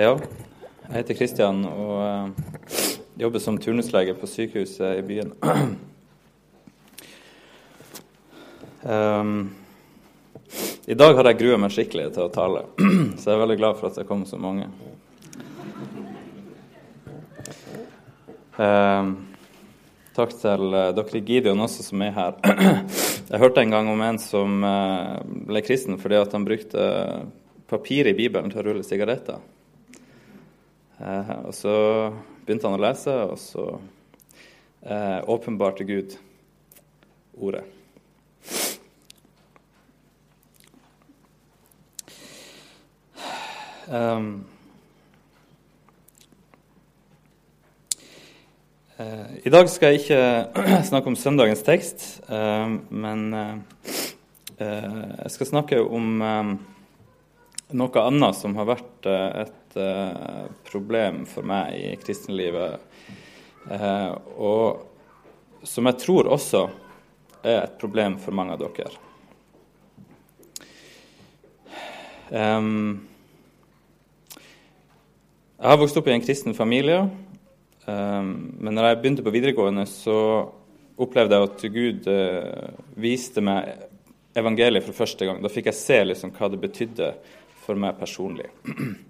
Ja, jeg heter Kristian og uh, jobber som turnuslege på sykehuset i byen. um, I dag har jeg grua meg skikkelig til å tale, så jeg er veldig glad for at det kom så mange. Um, takk til dere Gideon også, som er her. jeg hørte en gang om en som ble kristen fordi at han brukte papir i Bibelen til å rulle sigaretter. Eh, og så begynte han å lese, og så eh, åpenbarte Gud ordet. Um, uh, I dag skal jeg ikke snakke om søndagens tekst, uh, men uh, jeg skal snakke om noe annet som har vært et uh, problem for meg i kristenlivet, uh, og som jeg tror også er et problem for mange av dere. Um, jeg har vokst opp i en kristen familie, um, men når jeg begynte på videregående, så opplevde jeg at Gud uh, viste meg evangeliet for første gang. Da fikk jeg se liksom, hva det betydde for meg personlig.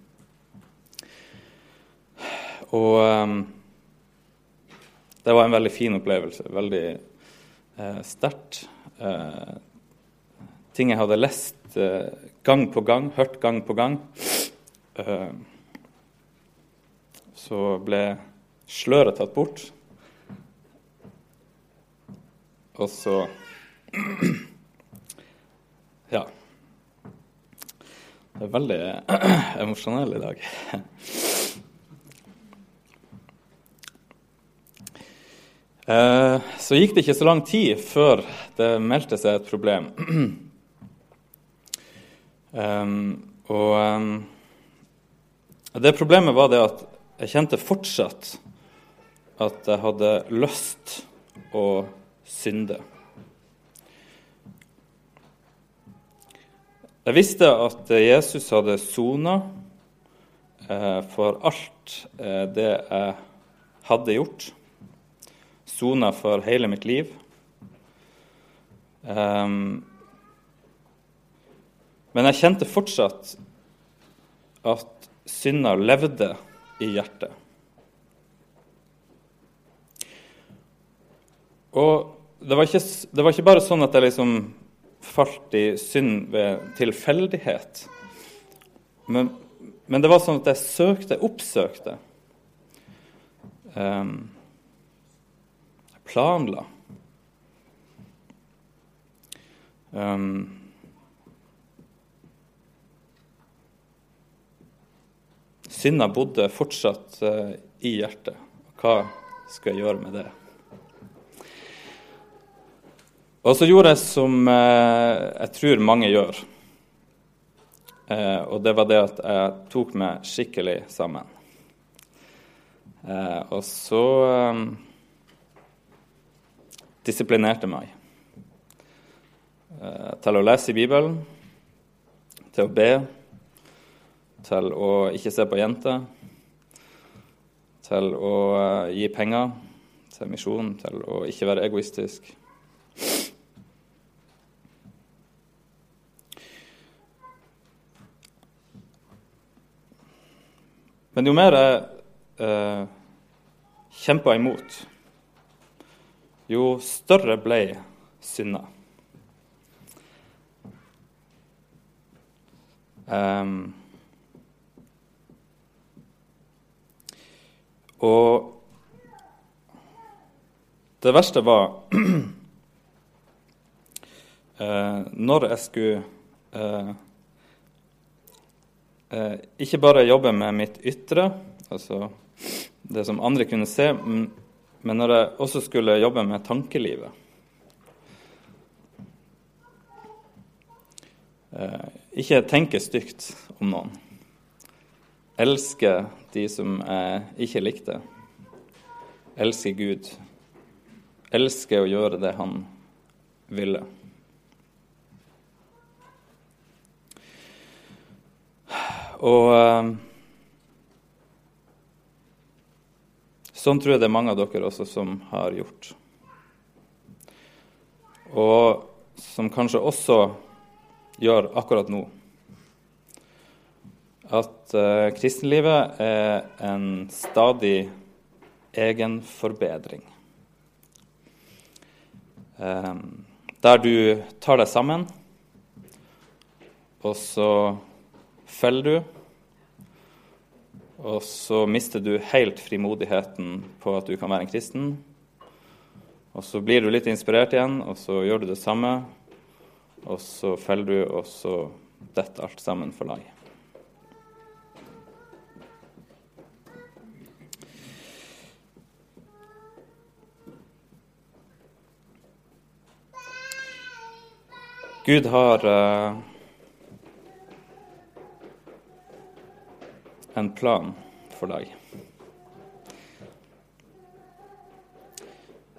Og um, det var en veldig fin opplevelse. Veldig uh, sterkt. Uh, ting jeg hadde lest uh, gang på gang, hørt gang på gang. Uh, så ble sløret tatt bort. Og så Ja. Det er veldig emosjonell i dag. Eh, så gikk det ikke så lang tid før det meldte seg et problem. og det problemet var det at jeg kjente fortsatt at jeg hadde lyst å synde. Jeg visste at Jesus hadde sona eh, for alt eh, det jeg hadde gjort sona for hele mitt liv. Um, men jeg kjente fortsatt at synda levde i hjertet. Og det var, ikke, det var ikke bare sånn at jeg liksom falt i synd ved tilfeldighet. Men, men, det var sånn at jeg søkte, oppsøkte. Um, planla. Um, synda bodde fortsatt uh, i hjertet. Hva skal jeg gjøre med det? Og så gjorde jeg som uh, jeg tror mange gjør. Uh, og det var det at jeg tok meg skikkelig sammen. og så disiplinerte meg eh, til å lese i Bibelen, til å be, til å ikke se på jenter, til å eh, gi penger til misjon, til å ikke være egoistisk. Men jo mer jeg eh, kjempa imot jo større ble synda. Um, og det verste var uh, når jeg skulle uh, uh, ikke bare jobbe med mitt ytre, altså det som andre kunne se, men når jeg også skulle jobbe med tankelivet eh, Ikke tenke stygt om noen. Elske de som jeg ikke likte. Elske Gud. Elske å gjøre det han ville. Og, Sånn tror jeg det er mange av dere også som har gjort. Og som kanskje også gjør akkurat nå. At uh, kristenlivet er en stadig egenforbedring. Um, der du tar deg sammen, og så følger du. Og så mister du helt frimodigheten på at du kan være en kristen. Og så blir du litt inspirert igjen, og så gjør du det samme. Og så faller du, og så detter alt sammen for lag. Gud har uh, en plan for deg.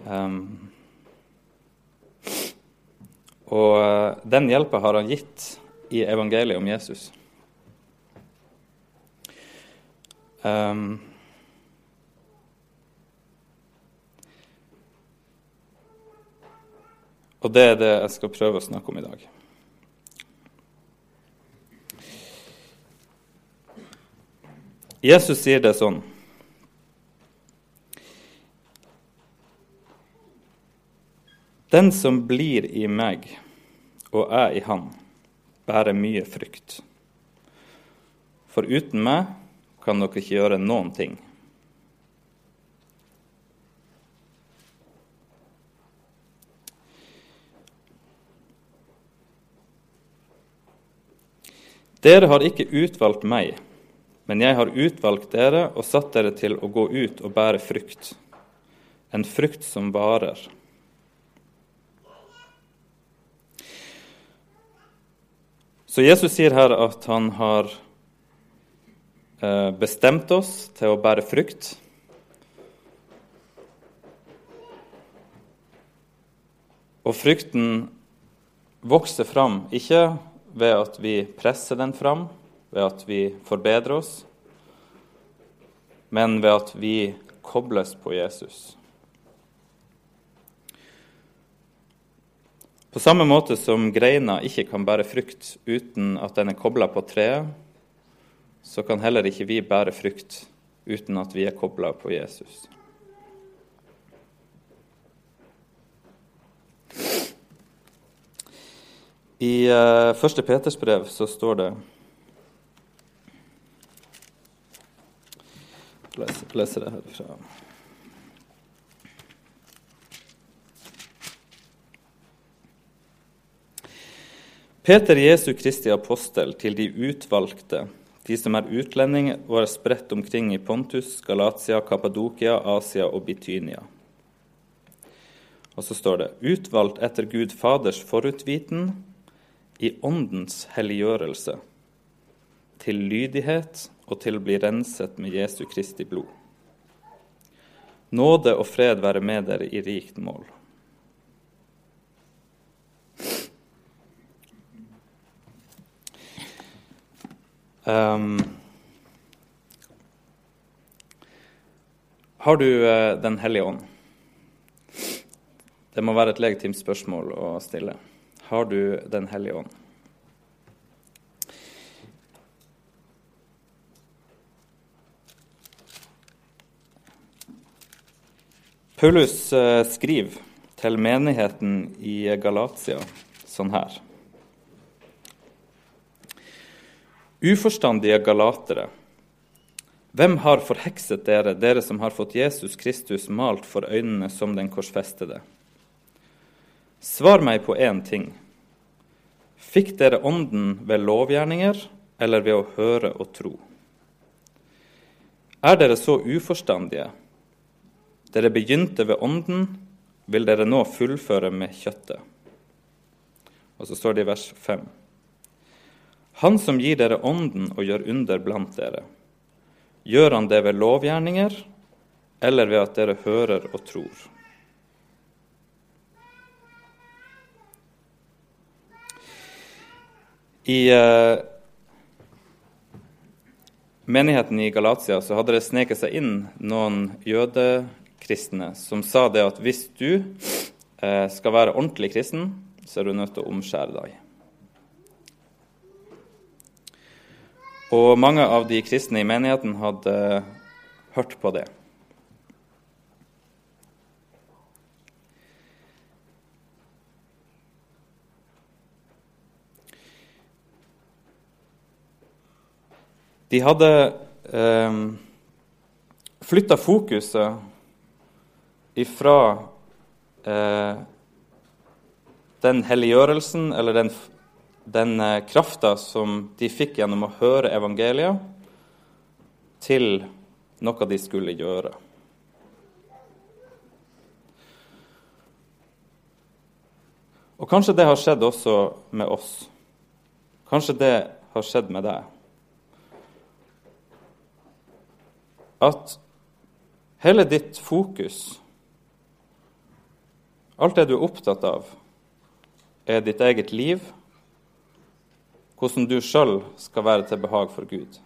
Um, og uh, den hjelpa har han gitt i evangeliet om Jesus. Um, og det er det jeg skal prøve å snakke om i dag. Jesus sier det sånn Den som blir i meg og er i Han, bærer mye frykt. For uten meg kan dere ikke gjøre noen ting. Dere har ikke utvalgt meg men jeg har utvalgt dere og satt dere til å gå ut og bære frukt, en frukt som varer. Så Jesus sier her at han har eh, bestemt oss til å bære frukt. Og frukten vokser fram ikke ved at vi presser den fram, ved at vi forbedrer oss, men ved at vi kobles på Jesus. På samme måte som greina ikke kan bære frukt uten at den er kobla på treet, så kan heller ikke vi bære frukt uten at vi er kobla på Jesus. I uh, første Peters brev så står det lese det herfra. Peter Jesu Kristi apostel til de utvalgte, de som er utlendinger og er spredt omkring i Pontus, Galatia, Kappadokia, Asia og Bitynia. Og så står det utvalgt etter Gud Faders forutviten i Åndens helliggjørelse, til lydighet og til å bli renset med Jesu Kristi blod. Nåde og fred være med dere i rikt mål. Um, har du uh, Den hellige ånd? Det må være et legitimt spørsmål å stille. Har du Den hellige ånd? Paulus eh, skriver til menigheten i Galatia sånn her. Uforstandige galatere, hvem har forhekset dere, dere som har fått Jesus Kristus malt for øynene som den korsfestede? Svar meg på én ting. Fikk dere Ånden ved lovgjerninger eller ved å høre og tro? Er dere så uforstandige? Dere begynte ved Ånden, vil dere nå fullføre med kjøttet. Og så står det i vers 5. Han som gir dere Ånden og gjør under blant dere, gjør han det ved lovgjerninger eller ved at dere hører og tror? I, eh, menigheten i Galatia så hadde det sneket seg inn noen jødekristne som sa det at hvis du eh, skal være ordentlig kristen, så er du nødt til å omskjære deg. Og mange av de kristne i menigheten hadde hørt på det. De hadde eh, flytta fokuset ifra eh, den helliggjørelsen eller den, den eh, krafta som de fikk gjennom å høre evangeliet, til noe de skulle gjøre. Og kanskje det har skjedd også med oss. Kanskje det har skjedd med deg. at hele ditt fokus, alt det du er opptatt av, er ditt eget liv, hvordan du sjøl skal være til behag for Gud.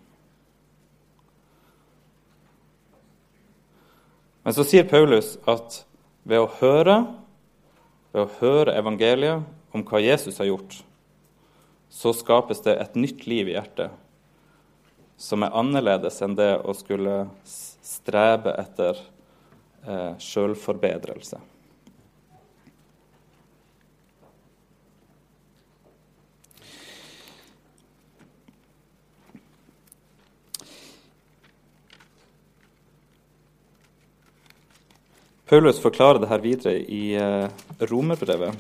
Men så sier Paulus at ved å høre, ved å høre evangeliet om hva Jesus har gjort, så skapes det et nytt liv i hjertet som er annerledes enn det å skulle strebe etter eh, sjølforbedrelse. Paulus forklarer det her videre i eh, Romerbrevet.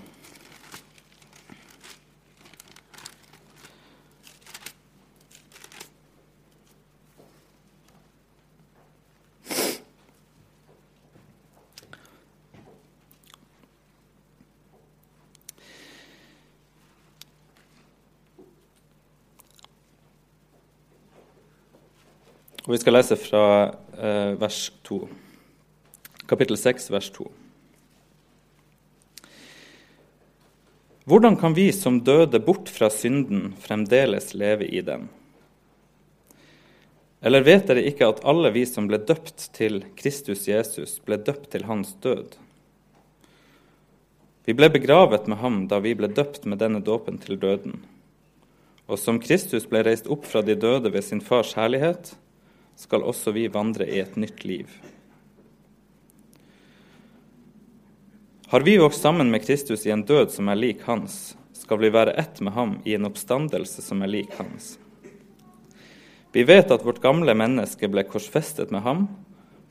Og Vi skal lese fra eh, vers 2. Kapittel 6, vers 2. Hvordan kan vi som døde bort fra synden, fremdeles leve i den? Eller vet dere ikke at alle vi som ble døpt til Kristus Jesus, ble døpt til hans død? Vi ble begravet med ham da vi ble døpt med denne dåpen til døden. Og som Kristus ble reist opp fra de døde ved sin fars herlighet, skal også vi vandre i et nytt liv. Har vi vokst sammen med Kristus i en død som er lik hans, skal vi være ett med ham i en oppstandelse som er lik hans. Vi vet at vårt gamle menneske ble korsfestet med ham,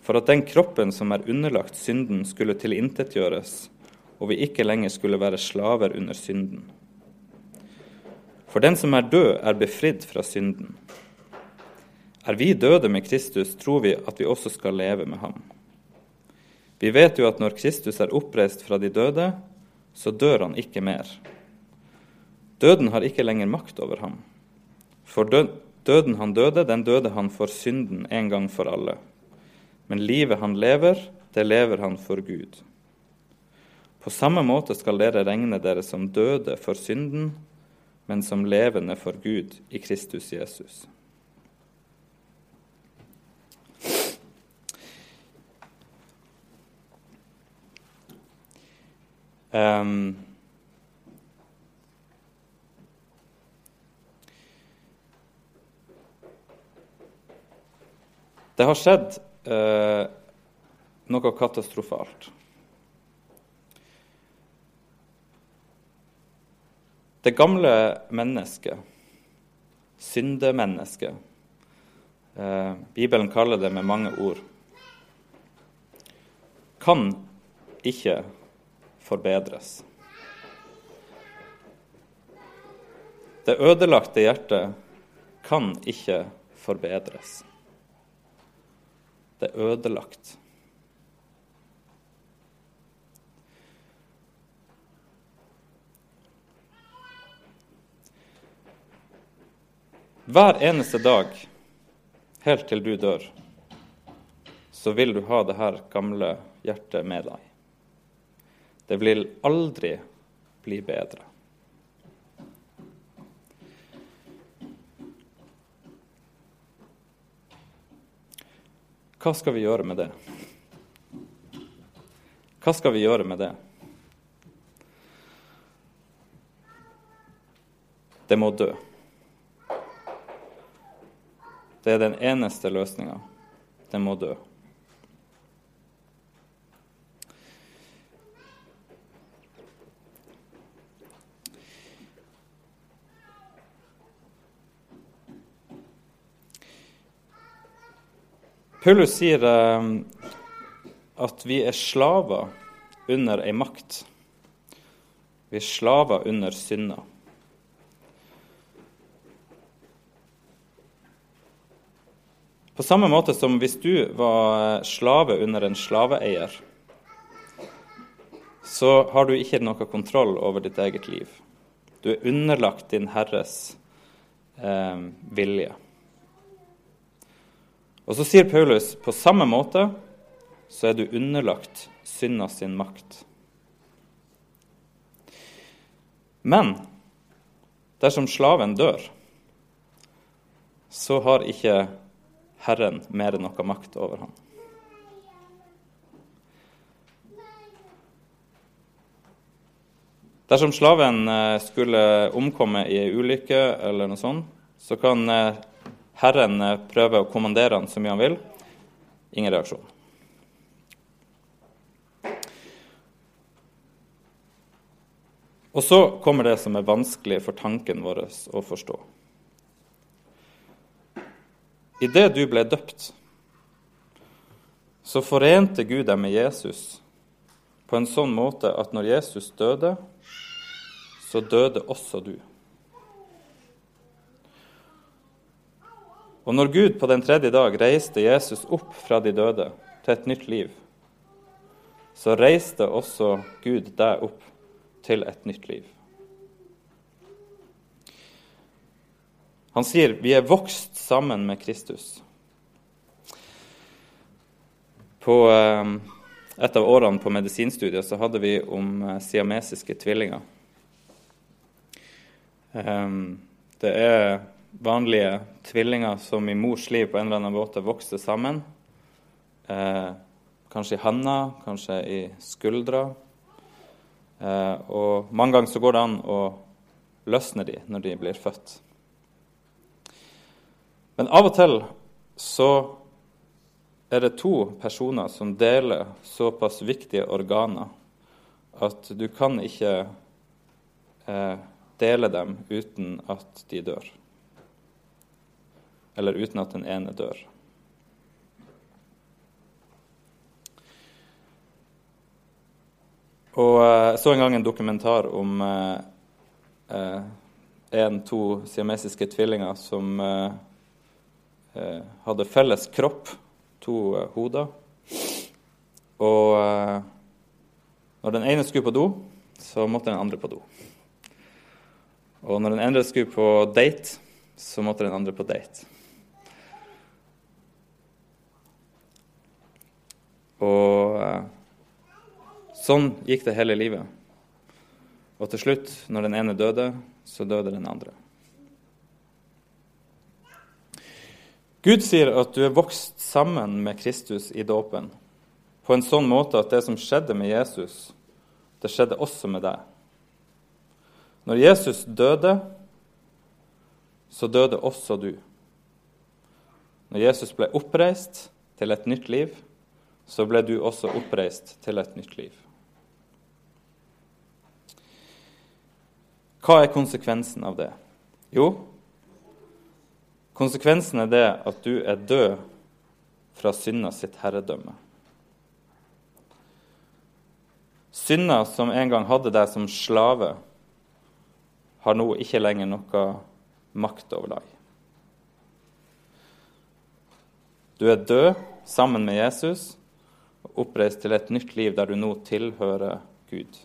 for at den kroppen som er underlagt synden, skulle tilintetgjøres, og vi ikke lenger skulle være slaver under synden. For den som er død, er befridd fra synden. Er vi døde med Kristus, tror vi at vi også skal leve med ham. Vi vet jo at når Kristus er oppreist fra de døde, så dør han ikke mer. Døden har ikke lenger makt over ham. For døden han døde, den døde han for synden en gang for alle. Men livet han lever, det lever han for Gud. På samme måte skal dere regne dere som døde for synden, men som levende for Gud i Kristus Jesus. Um, det har skjedd uh, noe katastrofalt. Det gamle mennesket, syndemennesket uh, Bibelen kaller det med mange ord kan ikke forbedres. Det ødelagte hjertet kan ikke forbedres. Det er ødelagt. Hver eneste dag, helt til du dør, så vil du ha det her gamle hjertet med deg. Det vil aldri bli bedre. hva skal vi gjøre med det? Hva skal vi gjøre med det? Det må dø. Det er den eneste løsninga. Det må dø. Paulus sier eh, at vi er slaver under ei makt. Vi er slaver under synda. På samme måte som hvis du var slave under en slaveeier, så har du ikke noe kontroll over ditt eget liv. Du er underlagt din herres eh, vilje. Og så sier Paulus på samme måte så er du underlagt synda sin makt. Men dersom slaven dør, så har ikke Herren mer enn noe makt over ham. Dersom slaven eh, skulle omkomme i ei ulykke eller noe sånt, så kan eh, Herren eh, prøver å kommandere han så mye han vil. Ingen reaksjon. Og så kommer det som er vanskelig for tanken vår å forstå. Idet du ble døpt, så forente Gud deg med Jesus på en sånn måte at når Jesus døde, så døde også du. Og når Gud på den tredje dag reiste Jesus opp fra de døde til et nytt liv, så reiste også Gud deg opp til et nytt liv. Han sier vi er vokst sammen med Kristus. På eh, et av årene på medisinstudiet så hadde vi om eh, siamesiske tvillinger. Eh, det er vanlige tvillinger som i mors liv på en eller annen måte vokste sammen. Eh, kanskje i handa, kanskje i skuldra. Eh, og mange ganger så går det an å løsne de når de blir født. Men av og til så er det to personer som deler såpass viktige organer at du kan ikke eh, dele dem uten at de dør eller uten at den ene dør. Og eh, Jeg så en gang en dokumentar om eh, eh en, to siamesiske tvillinger som eh, eh, hadde felles kropp, to eh, hoder. Og når den ene skulle på do, så måtte den andre på do. Og når den ene skulle på date, så måtte den andre på date. Og eh, sånn gikk det hele livet. Og til slutt, når den ene døde, så døde den andre. Gud sier at du er vokst sammen med Kristus i dåpen på en sånn måte at det som skjedde med Jesus, det skjedde også med deg. Når Jesus døde, så døde også du. Når Jesus ble oppreist til et nytt liv, så ble du også oppreist til et nytt liv. Hva er konsekvensen av det? Jo, konsekvensen er det at du er død fra synda sitt herredømme. Synda som en gang hadde deg som slave, har nå ikke lenger noe makt over deg. Du er død sammen med Jesus oppreist til et nytt liv der du nå tilhører Gud.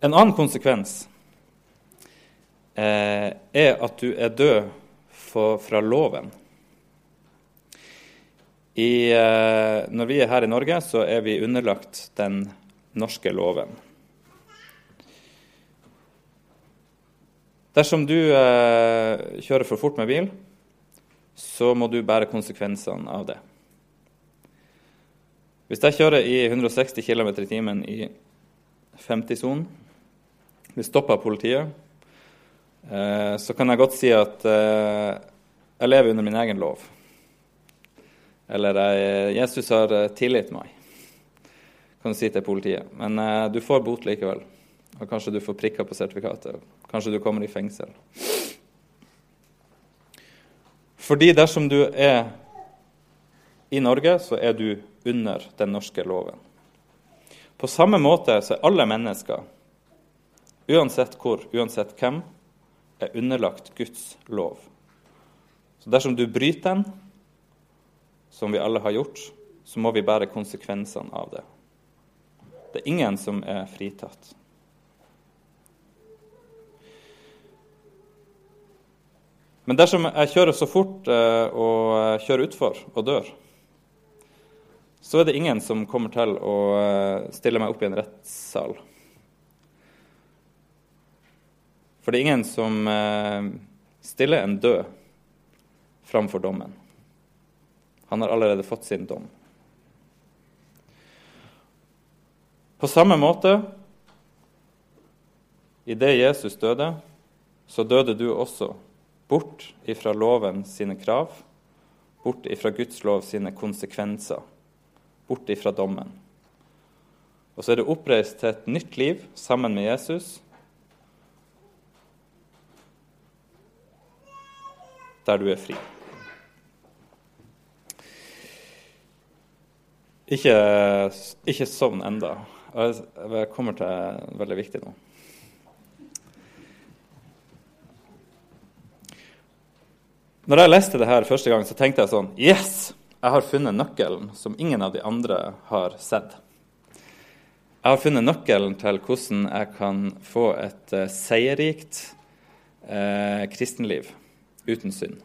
En annen konsekvens eh, er at du er død for, fra loven. I, eh, når vi er her i Norge, så er vi underlagt den norske loven. Dersom du eh, kjører for fort med bil, så må du bære konsekvensene av det. Hvis jeg kjører i 160 km i timen i 50-sonen, blir stoppa av politiet, eh, så kan jeg godt si at eh, jeg lever under min egen lov. Eller jeg, Jesus har eh, tilgitt meg, kan du si til politiet. Men eh, du får bot likevel. Og kanskje du får prikker på sertifikatet. Kanskje du kommer i fengsel. Fordi dersom du er i Norge, så er du under den norske loven. På samme måte så er alle mennesker, uansett hvor, uansett hvem, er underlagt Guds lov. Så dersom du bryter den, som vi alle har gjort, så må vi bære konsekvensene av det. Det er ingen som er fritatt. Men dersom jeg kjører så fort eh, og kjører utfor og dør, så er det ingen som kommer til å eh, stille meg opp i en rettssal. For det er ingen som eh, stiller en død framfor dommen. Han har allerede fått sin dom. På samme måte, idet Jesus døde, så døde du også Bort ifra loven sine krav, bort ifra Guds lov sine konsekvenser, bort ifra dommen. Og så er du oppreist til et nytt liv sammen med Jesus, der du er fri. Ikke, ikke sovn enda. Jeg kommer til veldig viktig nå. Når jeg leste det her første gang, så tenkte jeg sånn Yes! Jeg har funnet nøkkelen som ingen av de andre har sett. Jeg har funnet nøkkelen til hvordan jeg kan få et uh, seierrikt uh, kristenliv uten synd.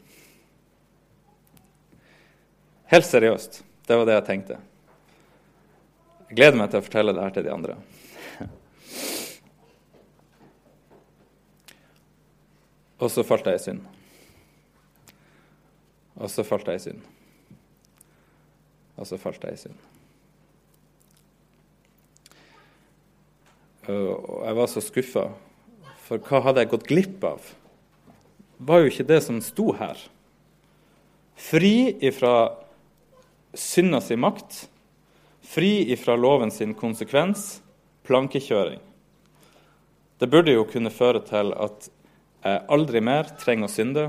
Helt seriøst. Det var det jeg tenkte. Jeg gleder meg til å fortelle det her til de andre. Og så falt jeg i synd. Og så falt jeg i synd. Og så falt jeg i synd. Og jeg var så skuffa, for hva hadde jeg gått glipp av? Det var jo ikke det som sto her. Fri ifra synda si makt, fri ifra loven sin konsekvens, plankekjøring. Det burde jo kunne føre til at jeg aldri mer trenger å synde,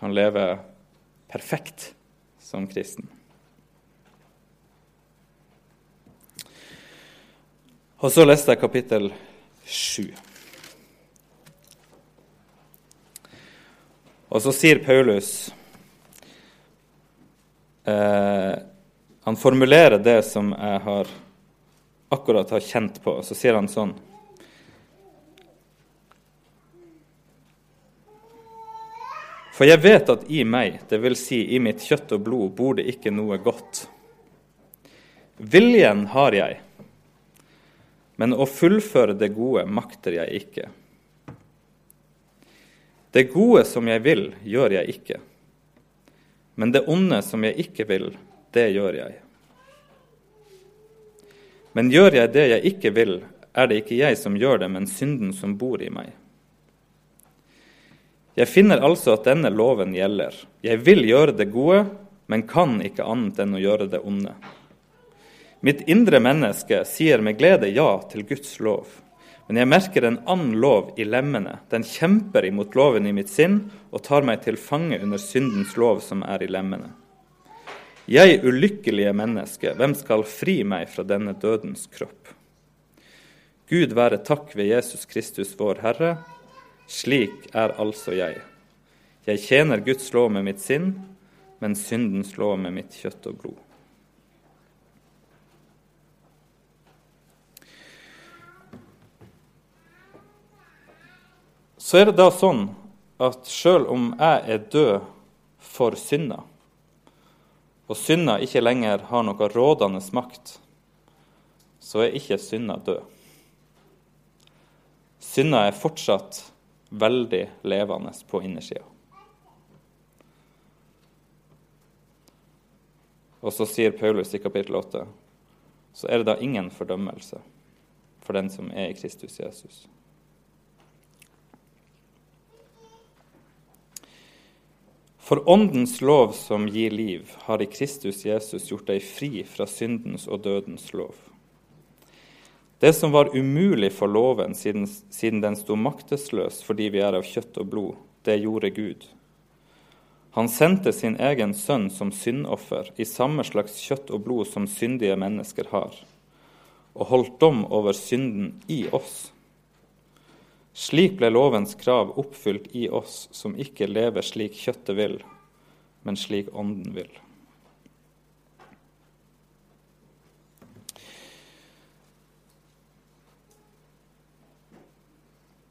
kan leve perfekt som kristen. Og så leste jeg kapittel sju. Og så sier Paulus eh, Han formulerer det som jeg har akkurat har kjent på. Og så sier han sånn For jeg vet at i meg, dvs. Si i mitt kjøtt og blod, bor det ikke noe godt. Viljen har jeg, men å fullføre det gode makter jeg ikke. Det gode som jeg vil, gjør jeg ikke. Men det onde som jeg ikke vil, det gjør jeg. Men gjør jeg det jeg ikke vil, er det ikke jeg som gjør det, men synden som bor i meg. Jeg finner altså at denne loven gjelder. Jeg vil gjøre det gode, men kan ikke annet enn å gjøre det onde. Mitt indre menneske sier med glede ja til Guds lov. Men jeg merker en annen lov i lemmene. Den kjemper imot loven i mitt sinn og tar meg til fange under syndens lov som er i lemmene. Jeg ulykkelige menneske, hvem skal fri meg fra denne dødens kropp? Gud være takk ved Jesus Kristus, vår Herre slik er altså jeg. Jeg tjener Guds lov med mitt sinn, men syndens lov med mitt kjøtt og blod. Så er det da sånn at sjøl om jeg er død for synda, og synda ikke lenger har noe rådende makt, så er ikke synda død. Synda er fortsatt veldig levende på innersida. Og så sier Paulus i kapittel 8 så er det da ingen fordømmelse for den som er i Kristus Jesus. For Åndens lov som gir liv, har i Kristus Jesus gjort deg fri fra syndens og dødens lov. Det som var umulig for loven siden, siden den sto maktesløs fordi vi er av kjøtt og blod, det gjorde Gud. Han sendte sin egen sønn som syndoffer i samme slags kjøtt og blod som syndige mennesker har, og holdt dom over synden i oss. Slik ble lovens krav oppfylt i oss som ikke lever slik kjøttet vil, men slik ånden vil.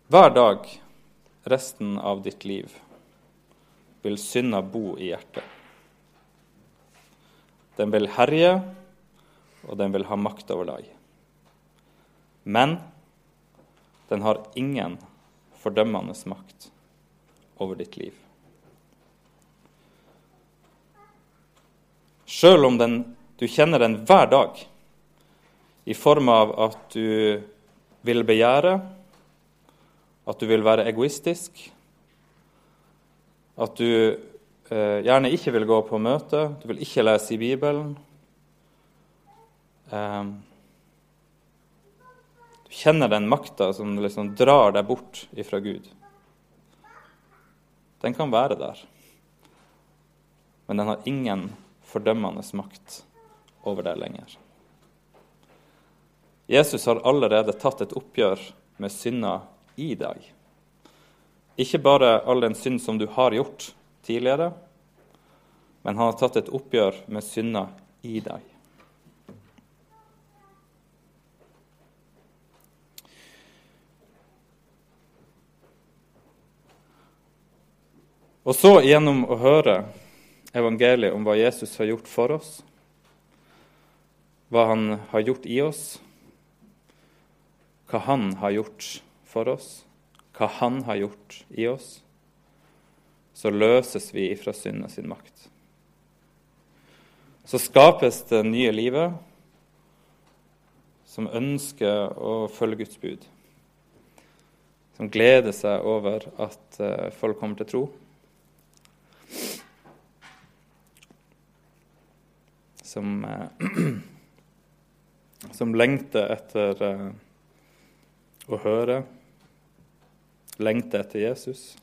Hver dag resten av ditt liv vil synda bo i hjertet. Den vil herje, og den vil ha makt over deg. Men den har ingen fordømmende makt over ditt liv. Sjøl om den, du kjenner den hver dag, i form av at du vil begjære, at du vil være egoistisk, at du eh, gjerne ikke vil gå på møte, du vil ikke lese i Bibelen. Eh, du kjenner den makta som liksom drar deg bort ifra Gud. Den kan være der, men den har ingen fordømmende makt over deg lenger. Jesus har allerede tatt et oppgjør med synda i deg. Ikke bare all den synd som du har gjort tidligere, men han har tatt et oppgjør med synda i deg. Og så gjennom å høre evangeliet om hva Jesus har gjort for oss, hva han har gjort i oss, hva han har gjort for oss, hva Han har gjort i oss, så løses vi ifra synda sin makt. Så skapes det nye livet som ønsker å følge Guds bud. Som gleder seg over at eh, folk kommer til tro. Som, eh, som lengter etter eh, å høre lengter etter Jesus.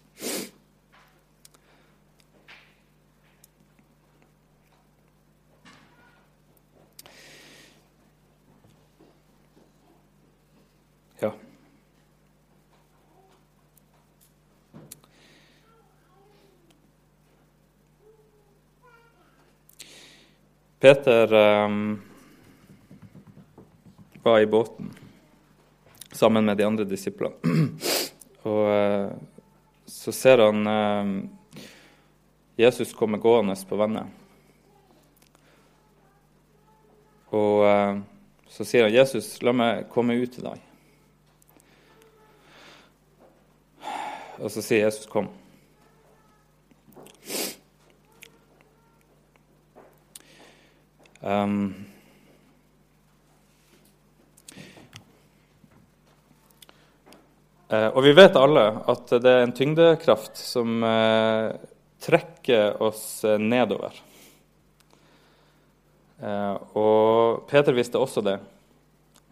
Ja. Peter um, var i båten sammen med de andre disiplene. Og eh, så ser han eh, Jesus komme gående på vannet. Og eh, så sier han, 'Jesus, la meg komme ut til deg.' Og så sier Jesus, 'Kom'. Um, og vi vet alle at det er en tyngdekraft som eh, trekker oss eh, nedover. Og Peter visste også det,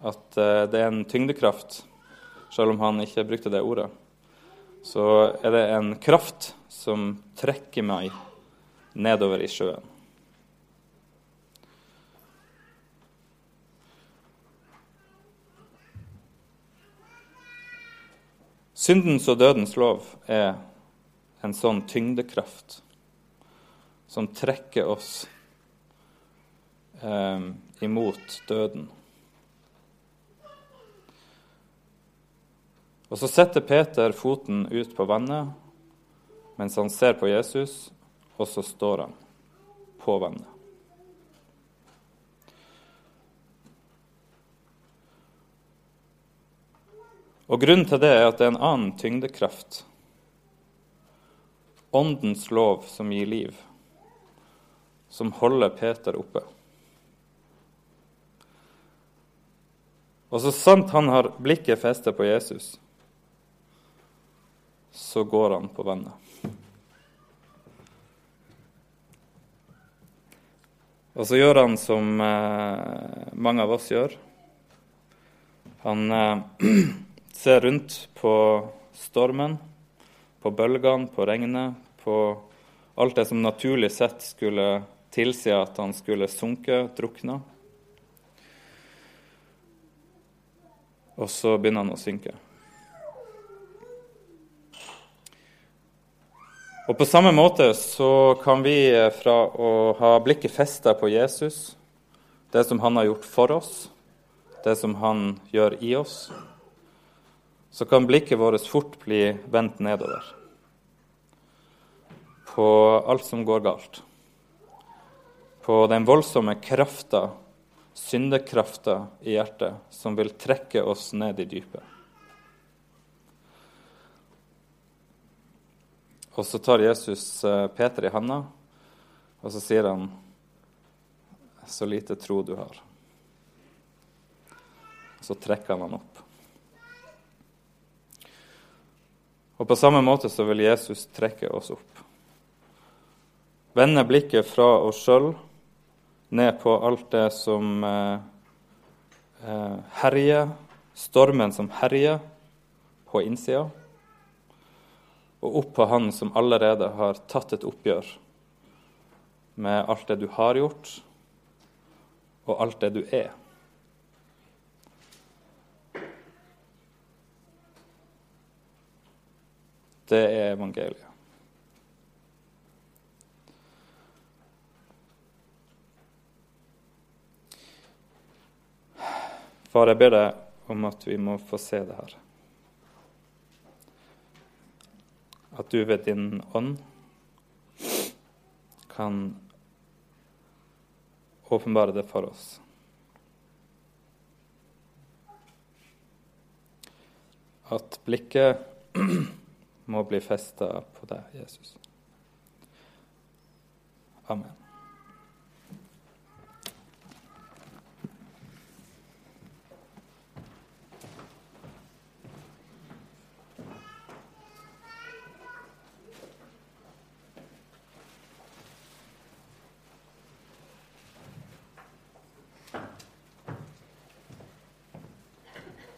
at det er en tyngdekraft, selv om han ikke brukte det ordet. Så er det en kraft som trekker meg nedover i sjøen. Syndens og dødens lov er en sånn tyngdekraft som trekker oss eh, imot døden. Og så setter Peter foten ut på vannet mens han ser på Jesus, og så står han på vannet. Og Grunnen til det er at det er en annen tyngdekraft åndens lov som gir liv, som holder Peter oppe. Og så sant han har blikket festet på Jesus, så går han på vannet. Og så gjør han som eh, mange av oss gjør. Han eh, ser rundt på stormen, på bølgene, på regnet, på alt det som naturlig sett skulle tilsi at han skulle sunke, drukne. Og så begynner han å synke. Og På samme måte så kan vi fra å ha blikket festa på Jesus, det som han har gjort for oss, det som han gjør i oss, så kan blikket vårt fort bli vendt nedover på alt som går galt. På den voldsomme krafta, syndekrafta i hjertet, som vil trekke oss ned i dypet. Og så tar Jesus eh, Peter i handa, og så sier han Så lite tro du har. Så trekker han han opp. Og på samme måte så vil Jesus trekke oss opp. Vende blikket fra oss sjøl ned på alt det som eh, eh, herjer, stormen som herjer på innsida, og opp på Han som allerede har tatt et oppgjør med alt det du har gjort, og alt det du er. Det er evangeliet. Far, jeg ber deg om at vi må få se det her. At du ved din ånd kan åpenbare det for oss. At blikket må bli festa på deg, Jesus. Amen.